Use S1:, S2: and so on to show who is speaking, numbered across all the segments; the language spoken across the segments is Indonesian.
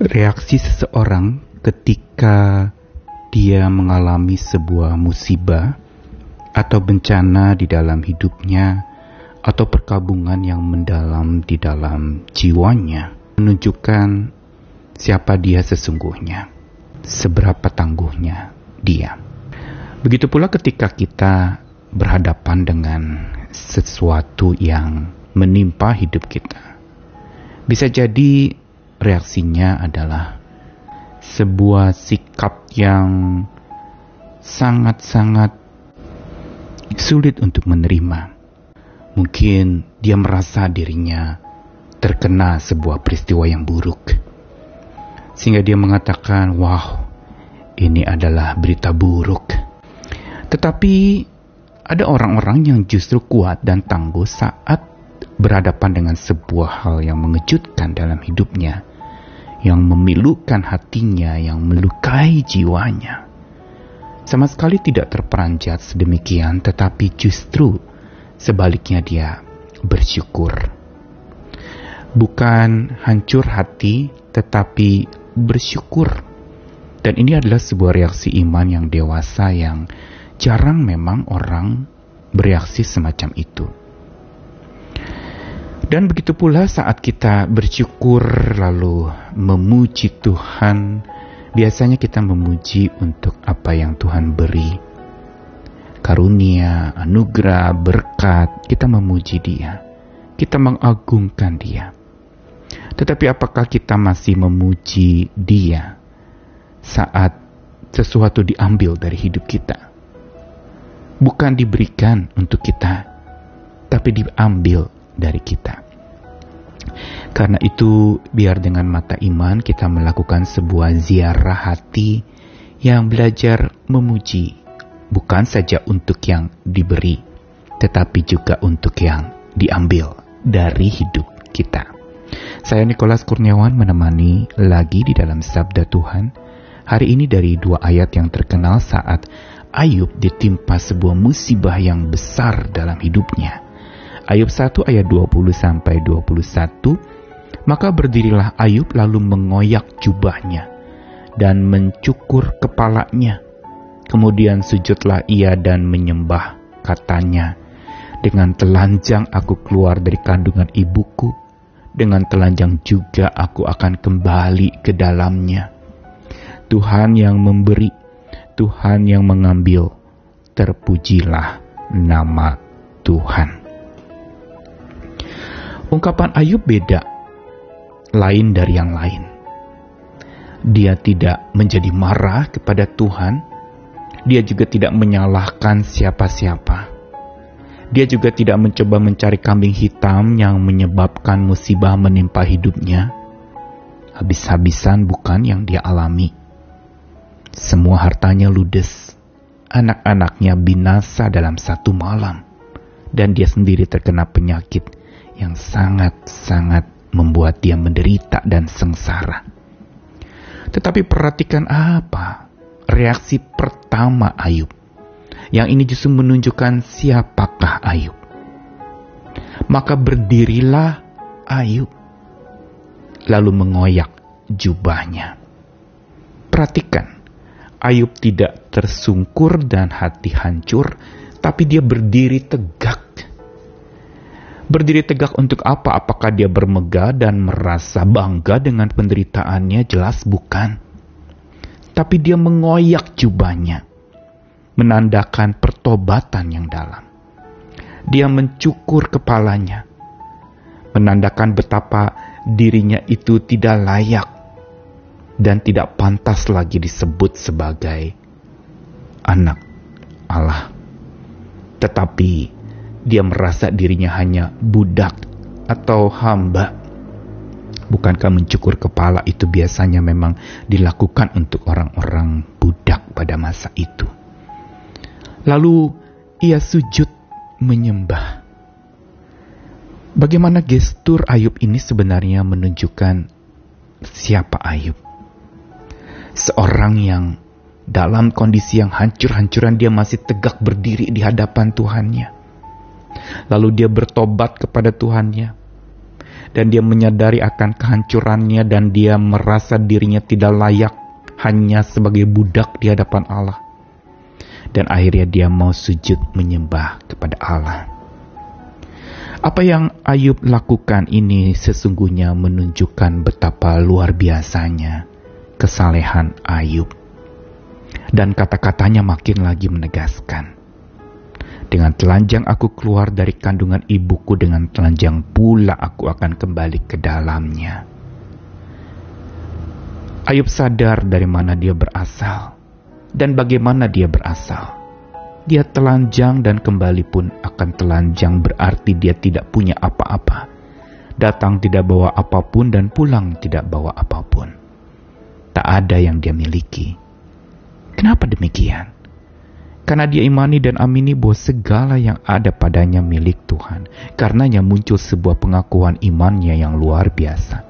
S1: reaksi seseorang ketika dia mengalami sebuah musibah atau bencana di dalam hidupnya atau perkabungan yang mendalam di dalam jiwanya menunjukkan siapa dia sesungguhnya, seberapa tangguhnya dia. Begitu pula ketika kita berhadapan dengan sesuatu yang menimpa hidup kita. Bisa jadi reaksinya adalah sebuah sikap yang sangat-sangat sulit untuk menerima. Mungkin dia merasa dirinya terkena sebuah peristiwa yang buruk. Sehingga dia mengatakan, wow, ini adalah berita buruk. Tetapi ada orang-orang yang justru kuat dan tangguh saat berhadapan dengan sebuah hal yang mengejutkan dalam hidupnya, yang memilukan hatinya, yang melukai jiwanya. Sama sekali tidak terperanjat sedemikian, tetapi justru sebaliknya dia bersyukur. Bukan hancur hati, tetapi bersyukur. Dan ini adalah sebuah reaksi iman yang dewasa yang jarang memang orang bereaksi semacam itu. Dan begitu pula saat kita bersyukur lalu memuji Tuhan, biasanya kita memuji untuk apa yang Tuhan beri. Karunia, anugerah, berkat, kita memuji Dia. Kita mengagungkan Dia. Tetapi apakah kita masih memuji Dia saat sesuatu diambil dari hidup kita? Bukan diberikan untuk kita, tapi diambil dari kita. Karena itu, biar dengan mata iman kita melakukan sebuah ziarah hati yang belajar memuji, bukan saja untuk yang diberi, tetapi juga untuk yang diambil dari hidup kita. Saya Nikolas Kurniawan menemani lagi di dalam Sabda Tuhan. Hari ini dari dua ayat yang terkenal saat Ayub ditimpa sebuah musibah yang besar dalam hidupnya. Ayub 1 ayat 20 sampai 21, maka berdirilah Ayub lalu mengoyak jubahnya dan mencukur kepalanya. Kemudian sujudlah ia dan menyembah katanya, dengan telanjang aku keluar dari kandungan ibuku, dengan telanjang juga aku akan kembali ke dalamnya. Tuhan yang memberi, Tuhan yang mengambil, terpujilah nama Tuhan. Ungkapan Ayub beda, lain dari yang lain. Dia tidak menjadi marah kepada Tuhan, dia juga tidak menyalahkan siapa-siapa. Dia juga tidak mencoba mencari kambing hitam yang menyebabkan musibah menimpa hidupnya. Habis-habisan bukan yang dia alami. Semua hartanya ludes, anak-anaknya binasa dalam satu malam, dan dia sendiri terkena penyakit yang sangat-sangat membuat dia menderita dan sengsara. Tetapi perhatikan apa reaksi pertama Ayub. Yang ini justru menunjukkan siapakah Ayub. Maka berdirilah Ayub lalu mengoyak jubahnya. Perhatikan, Ayub tidak tersungkur dan hati hancur, tapi dia berdiri tegak Berdiri tegak untuk apa? Apakah dia bermegah dan merasa bangga dengan penderitaannya? Jelas bukan. Tapi dia mengoyak jubahnya, menandakan pertobatan yang dalam. Dia mencukur kepalanya, menandakan betapa dirinya itu tidak layak dan tidak pantas lagi disebut sebagai anak Allah. Tetapi dia merasa dirinya hanya budak atau hamba. Bukankah mencukur kepala itu biasanya memang dilakukan untuk orang-orang budak pada masa itu? Lalu ia sujud menyembah. Bagaimana gestur Ayub ini sebenarnya menunjukkan siapa Ayub? Seorang yang dalam kondisi yang hancur-hancuran dia masih tegak berdiri di hadapan Tuhannya Lalu dia bertobat kepada Tuhannya. dan dia menyadari akan kehancurannya dan dia merasa dirinya tidak layak hanya sebagai budak di hadapan Allah. Dan akhirnya dia mau sujud menyembah kepada Allah. Apa yang Ayub lakukan ini sesungguhnya menunjukkan betapa luar biasanya kesalehan Ayub. Dan kata-katanya makin lagi menegaskan dengan telanjang aku keluar dari kandungan ibuku, dengan telanjang pula aku akan kembali ke dalamnya. Ayub sadar dari mana dia berasal dan bagaimana dia berasal. Dia telanjang dan kembali pun akan telanjang berarti dia tidak punya apa-apa. Datang tidak bawa apa pun dan pulang tidak bawa apa pun. Tak ada yang dia miliki. Kenapa demikian? Karena dia imani dan amini bahwa segala yang ada padanya milik Tuhan. Karenanya muncul sebuah pengakuan imannya yang luar biasa.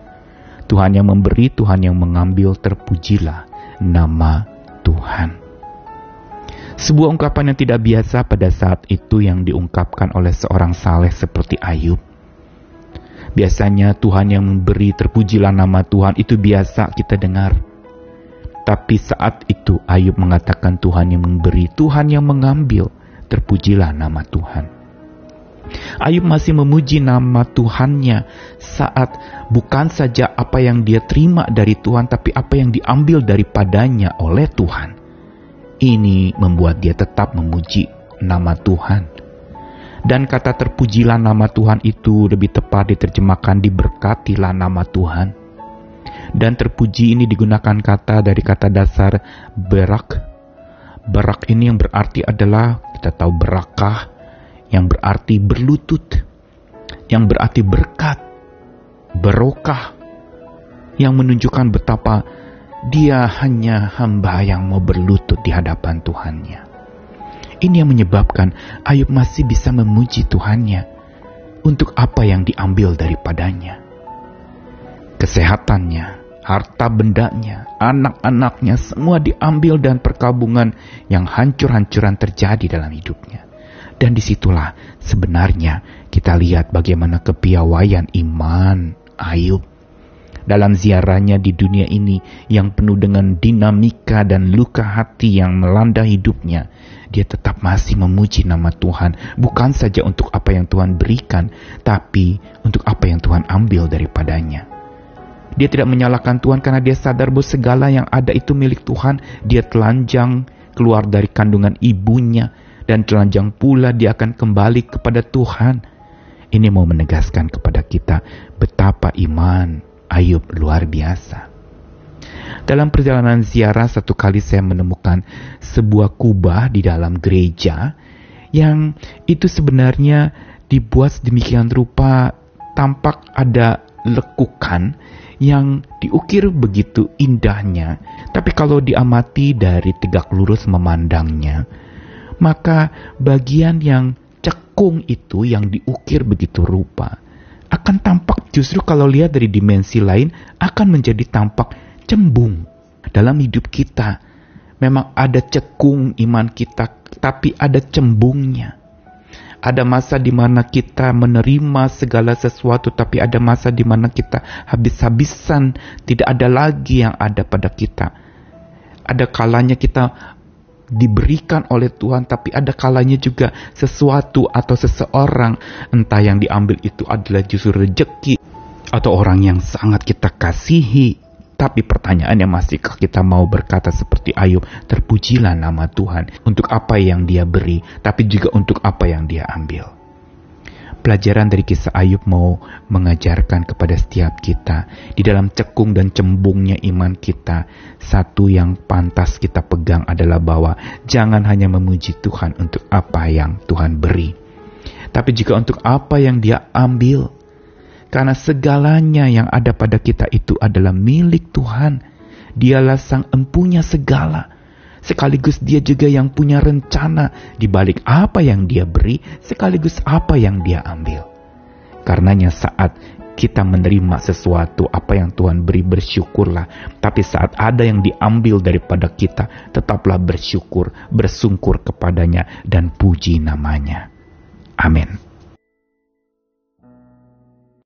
S1: Tuhan yang memberi, Tuhan yang mengambil, terpujilah nama Tuhan. Sebuah ungkapan yang tidak biasa pada saat itu yang diungkapkan oleh seorang saleh seperti Ayub. Biasanya Tuhan yang memberi, terpujilah nama Tuhan, itu biasa kita dengar. Tapi saat itu Ayub mengatakan Tuhan yang memberi, Tuhan yang mengambil. Terpujilah nama Tuhan. Ayub masih memuji nama Tuhannya saat bukan saja apa yang dia terima dari Tuhan, tapi apa yang diambil daripadanya oleh Tuhan. Ini membuat dia tetap memuji nama Tuhan. Dan kata terpujilah nama Tuhan itu lebih tepat diterjemahkan diberkatilah nama Tuhan dan terpuji ini digunakan kata dari kata dasar berak. Berak ini yang berarti adalah kita tahu berakah yang berarti berlutut, yang berarti berkat, berokah, yang menunjukkan betapa dia hanya hamba yang mau berlutut di hadapan Tuhannya. Ini yang menyebabkan Ayub masih bisa memuji Tuhannya untuk apa yang diambil daripadanya. Kesehatannya, harta bendanya, anak-anaknya semua diambil dan perkabungan yang hancur-hancuran terjadi dalam hidupnya. Dan di situlah sebenarnya kita lihat bagaimana kepiawaian iman Ayub dalam ziarahnya di dunia ini yang penuh dengan dinamika dan luka hati yang melanda hidupnya, dia tetap masih memuji nama Tuhan, bukan saja untuk apa yang Tuhan berikan, tapi untuk apa yang Tuhan ambil daripadanya. Dia tidak menyalahkan Tuhan karena dia sadar bahwa segala yang ada itu milik Tuhan. Dia telanjang keluar dari kandungan ibunya dan telanjang pula dia akan kembali kepada Tuhan. Ini mau menegaskan kepada kita betapa iman Ayub luar biasa. Dalam perjalanan ziarah satu kali saya menemukan sebuah kubah di dalam gereja yang itu sebenarnya dibuat sedemikian rupa tampak ada lekukan yang diukir begitu indahnya, tapi kalau diamati dari tegak lurus memandangnya, maka bagian yang cekung itu yang diukir begitu rupa akan tampak justru kalau lihat dari dimensi lain akan menjadi tampak cembung dalam hidup kita. Memang ada cekung iman kita, tapi ada cembungnya. Ada masa di mana kita menerima segala sesuatu, tapi ada masa di mana kita habis-habisan, tidak ada lagi yang ada pada kita. Ada kalanya kita diberikan oleh Tuhan, tapi ada kalanya juga sesuatu atau seseorang, entah yang diambil itu adalah justru rejeki atau orang yang sangat kita kasihi, tapi pertanyaannya masihkah kita mau berkata seperti Ayub, terpujilah nama Tuhan untuk apa yang dia beri, tapi juga untuk apa yang dia ambil. Pelajaran dari kisah Ayub mau mengajarkan kepada setiap kita di dalam cekung dan cembungnya iman kita. Satu yang pantas kita pegang adalah bahwa jangan hanya memuji Tuhan untuk apa yang Tuhan beri, tapi juga untuk apa yang Dia ambil karena segalanya yang ada pada kita itu adalah milik Tuhan. Dialah sang empunya segala. Sekaligus dia juga yang punya rencana di balik apa yang dia beri, sekaligus apa yang dia ambil. Karenanya saat kita menerima sesuatu apa yang Tuhan beri bersyukurlah. Tapi saat ada yang diambil daripada kita, tetaplah bersyukur, bersungkur kepadanya dan puji namanya. Amin.